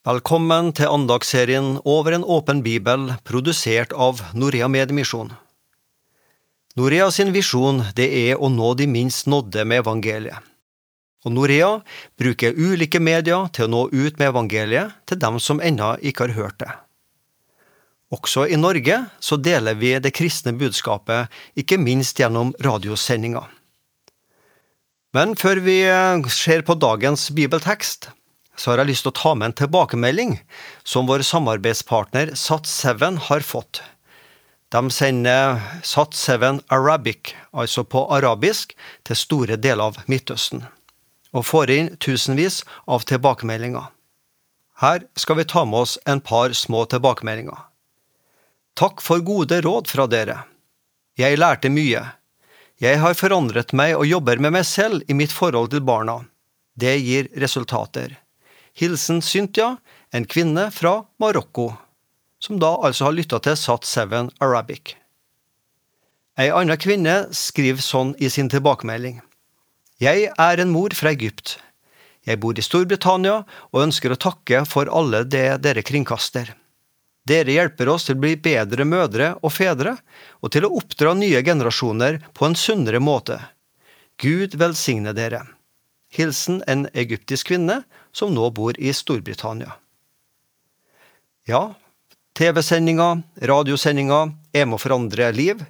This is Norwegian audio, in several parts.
Velkommen til andagsserien Over en åpen bibel, produsert av Norea Medmisjon. Norea sin visjon det er å nå de minst nådde med evangeliet. Og Norea bruker ulike medier til å nå ut med evangeliet til dem som ennå ikke har hørt det. Også i Norge så deler vi det kristne budskapet, ikke minst gjennom radiosendinger. Men før vi ser på dagens bibeltekst, så har jeg lyst til å ta med en tilbakemelding som vår samarbeidspartner Sat7 har fått. De sender Sat7 Arabic, altså på arabisk, til store deler av Midtøsten, og får inn tusenvis av tilbakemeldinger. Her skal vi ta med oss en par små tilbakemeldinger. Takk for gode råd fra dere. Jeg lærte mye. Jeg har forandret meg og jobber med meg selv i mitt forhold til barna. Det gir resultater. Hilsen Cynthia, en kvinne fra Marokko, som da altså har lytta til Sat7 Arabic. Ei anna kvinne skriver sånn i sin tilbakemelding. Jeg er en mor fra Egypt. Jeg bor i Storbritannia og ønsker å takke for alle det dere kringkaster. Dere hjelper oss til å bli bedre mødre og fedre, og til å oppdra nye generasjoner på en sunnere måte. Gud velsigne dere. Hilsen en egyptisk kvinne som nå bor i Storbritannia. Ja, TV-sendinger, radiosendinger er med å forandre liv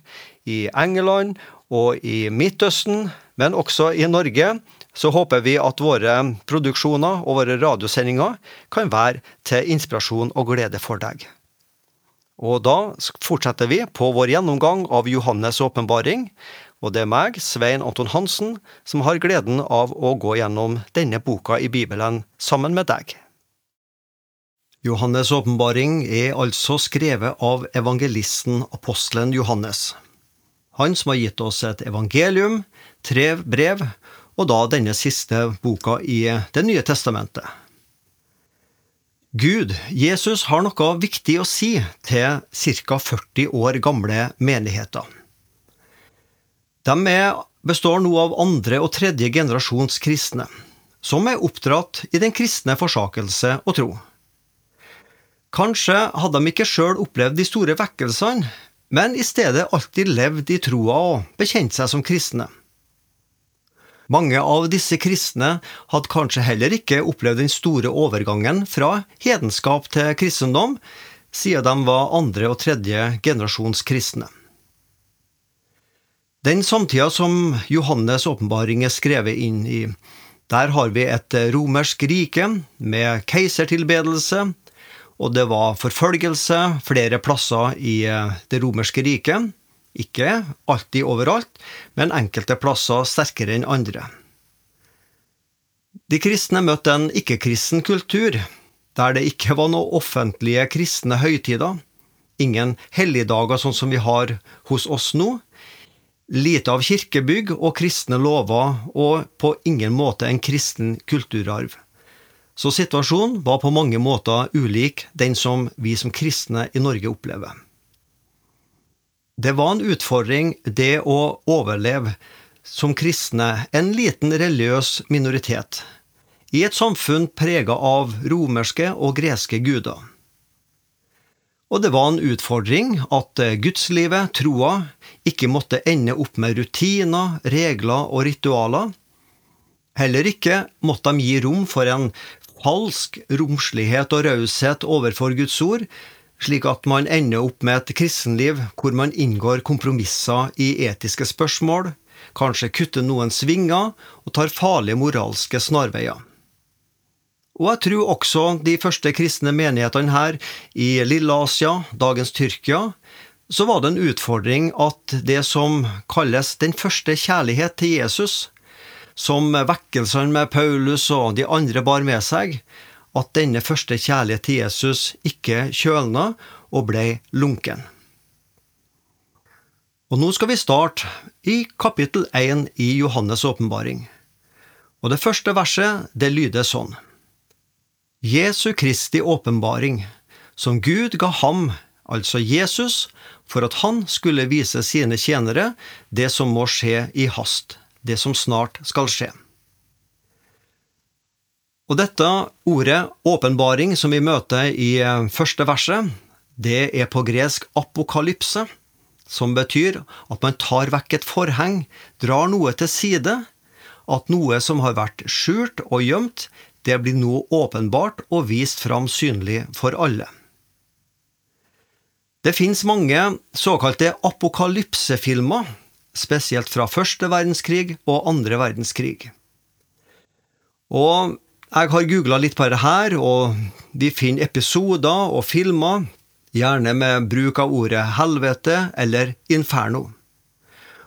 i England og i Midtøsten, men også i Norge, så håper vi at våre produksjoner og våre radiosendinger kan være til inspirasjon og glede for deg. Og da fortsetter vi på vår gjennomgang av Johannes' åpenbaring, og det er meg, Svein Anton Hansen, som har gleden av å gå gjennom denne boka i Bibelen sammen med deg. Johannes' åpenbaring er altså skrevet av evangelisten apostelen Johannes. Han som har gitt oss et evangelium, tre brev, og da denne siste boka i Det nye testamentet. Gud, Jesus, har noe viktig å si til ca. 40 år gamle menigheter. De består nå av andre og tredje generasjons kristne, som er oppdratt i den kristne forsakelse og tro. Kanskje hadde de ikke sjøl opplevd de store vekkelsene, men i stedet alltid levd i troa og bekjent seg som kristne. Mange av disse kristne hadde kanskje heller ikke opplevd den store overgangen fra hedenskap til kristendom, siden de var andre og tredje generasjons kristne. Den samtida som Johannes' åpenbaring er skrevet inn i, der har vi et romersk rike med keisertilbedelse, og det var forfølgelse flere plasser i det romerske riket. Ikke alltid overalt, men enkelte plasser sterkere enn andre. De kristne møtte en ikke-kristen kultur, der det ikke var noen offentlige kristne høytider, ingen helligdager sånn som vi har hos oss nå, lite av kirkebygg og kristne lover, og på ingen måte en kristen kulturarv. Så situasjonen var på mange måter ulik den som vi som kristne i Norge opplever. Det var en utfordring, det å overleve som kristne, en liten religiøs minoritet, i et samfunn prega av romerske og greske guder. Og det var en utfordring at eh, gudslivet, troa, ikke måtte ende opp med rutiner, regler og ritualer. Heller ikke måtte de gi rom for en falsk romslighet og raushet overfor Guds ord, slik at man ender opp med et kristenliv hvor man inngår kompromisser i etiske spørsmål, kanskje kutter noen svinger og tar farlige moralske snarveier. Og jeg tror også de første kristne menighetene her i Lille-Asia, dagens Tyrkia, så var det en utfordring at det som kalles den første kjærlighet til Jesus, som vekkelsene med Paulus og de andre bar med seg, at denne første kjærlighet til Jesus ikke kjølna og ble lunken. Og nå skal vi starte i kapittel 1 i Johannes' åpenbaring. Og det første verset, det lyder sånn. Jesu Kristi åpenbaring, som Gud ga ham, altså Jesus, for at han skulle vise sine tjenere det som må skje i hast, det som snart skal skje. Og dette ordet åpenbaring som vi møter i eh, første verset, det er på gresk apokalypse, som betyr at man tar vekk et forheng, drar noe til side, at noe som har vært skjult og gjemt, det blir nå åpenbart og vist fram synlig for alle. Det finnes mange såkalte apokalypsefilmer, spesielt fra første verdenskrig og andre verdenskrig. Og jeg har googla litt på det her, og vi finner episoder og filmer, gjerne med bruk av ordet helvete eller inferno.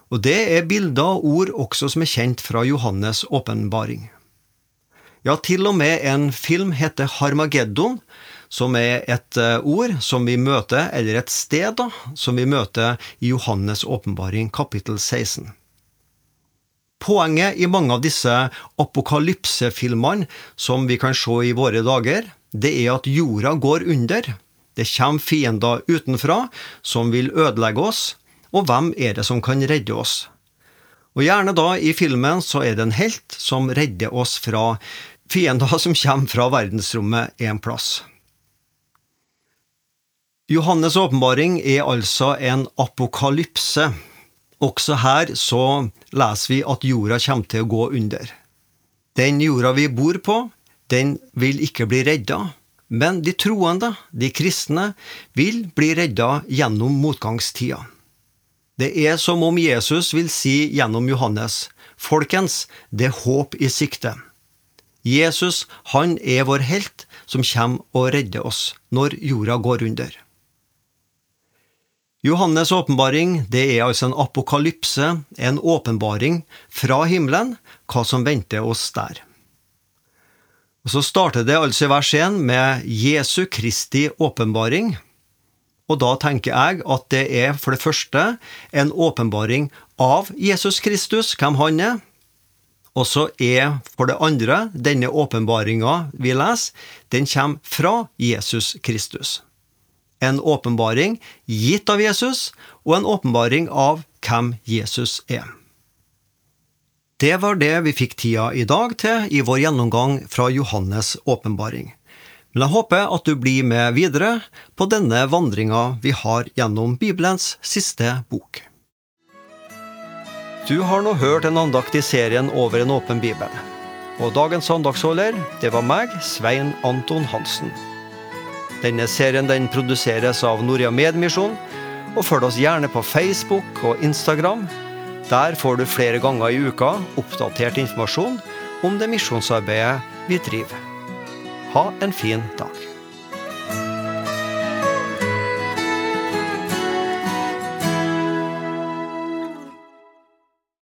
Og det er bilder og ord også som er kjent fra Johannes' åpenbaring. Ja, til og med en film heter Harmageddon, som er et eh, ord som vi møter, eller et sted da, som vi møter i Johannes' åpenbaring kapittel 16. Poenget i mange av disse apokalypsefilmene som vi kan se i våre dager, det er at jorda går under. Det kommer fiender utenfra som vil ødelegge oss, og hvem er det som kan redde oss? Og gjerne da, i filmen, så er det en helt som redder oss fra fiender som kommer fra verdensrommet en plass. Johannes' åpenbaring er altså en apokalypse. Også her så leser vi at jorda kommer til å gå under. Den jorda vi bor på, den vil ikke bli redda, men de troende, de kristne, vil bli redda gjennom motgangstida. Det er som om Jesus vil si gjennom Johannes, folkens, det er håp i sikte. Jesus, han er vår helt som kommer og redder oss når jorda går under. Johannes' åpenbaring det er altså en apokalypse, en åpenbaring fra himmelen, hva som venter oss der. Og Så starter det altså i vers 1 med Jesu Kristi åpenbaring. Og da tenker jeg at det er for det første en åpenbaring av Jesus Kristus, hvem han er. Og så er for det andre denne åpenbaringa vi leser, den kommer fra Jesus Kristus en åpenbaring gitt av Jesus, og en åpenbaring av hvem Jesus er. Det var det vi fikk tida i dag til i vår gjennomgang fra Johannes' åpenbaring. Men jeg håper at du blir med videre på denne vandringa vi har gjennom Bibelens siste bok. Du har nå hørt en andakt i serien Over en åpen bibel. Og dagens andagsholder, det var meg, Svein Anton Hansen. Denne serien den produseres av Noria Medmisjon, og følg oss gjerne på Facebook og Instagram. Der får du flere ganger i uka oppdatert informasjon om det misjonsarbeidet vi driver. Ha en fin dag.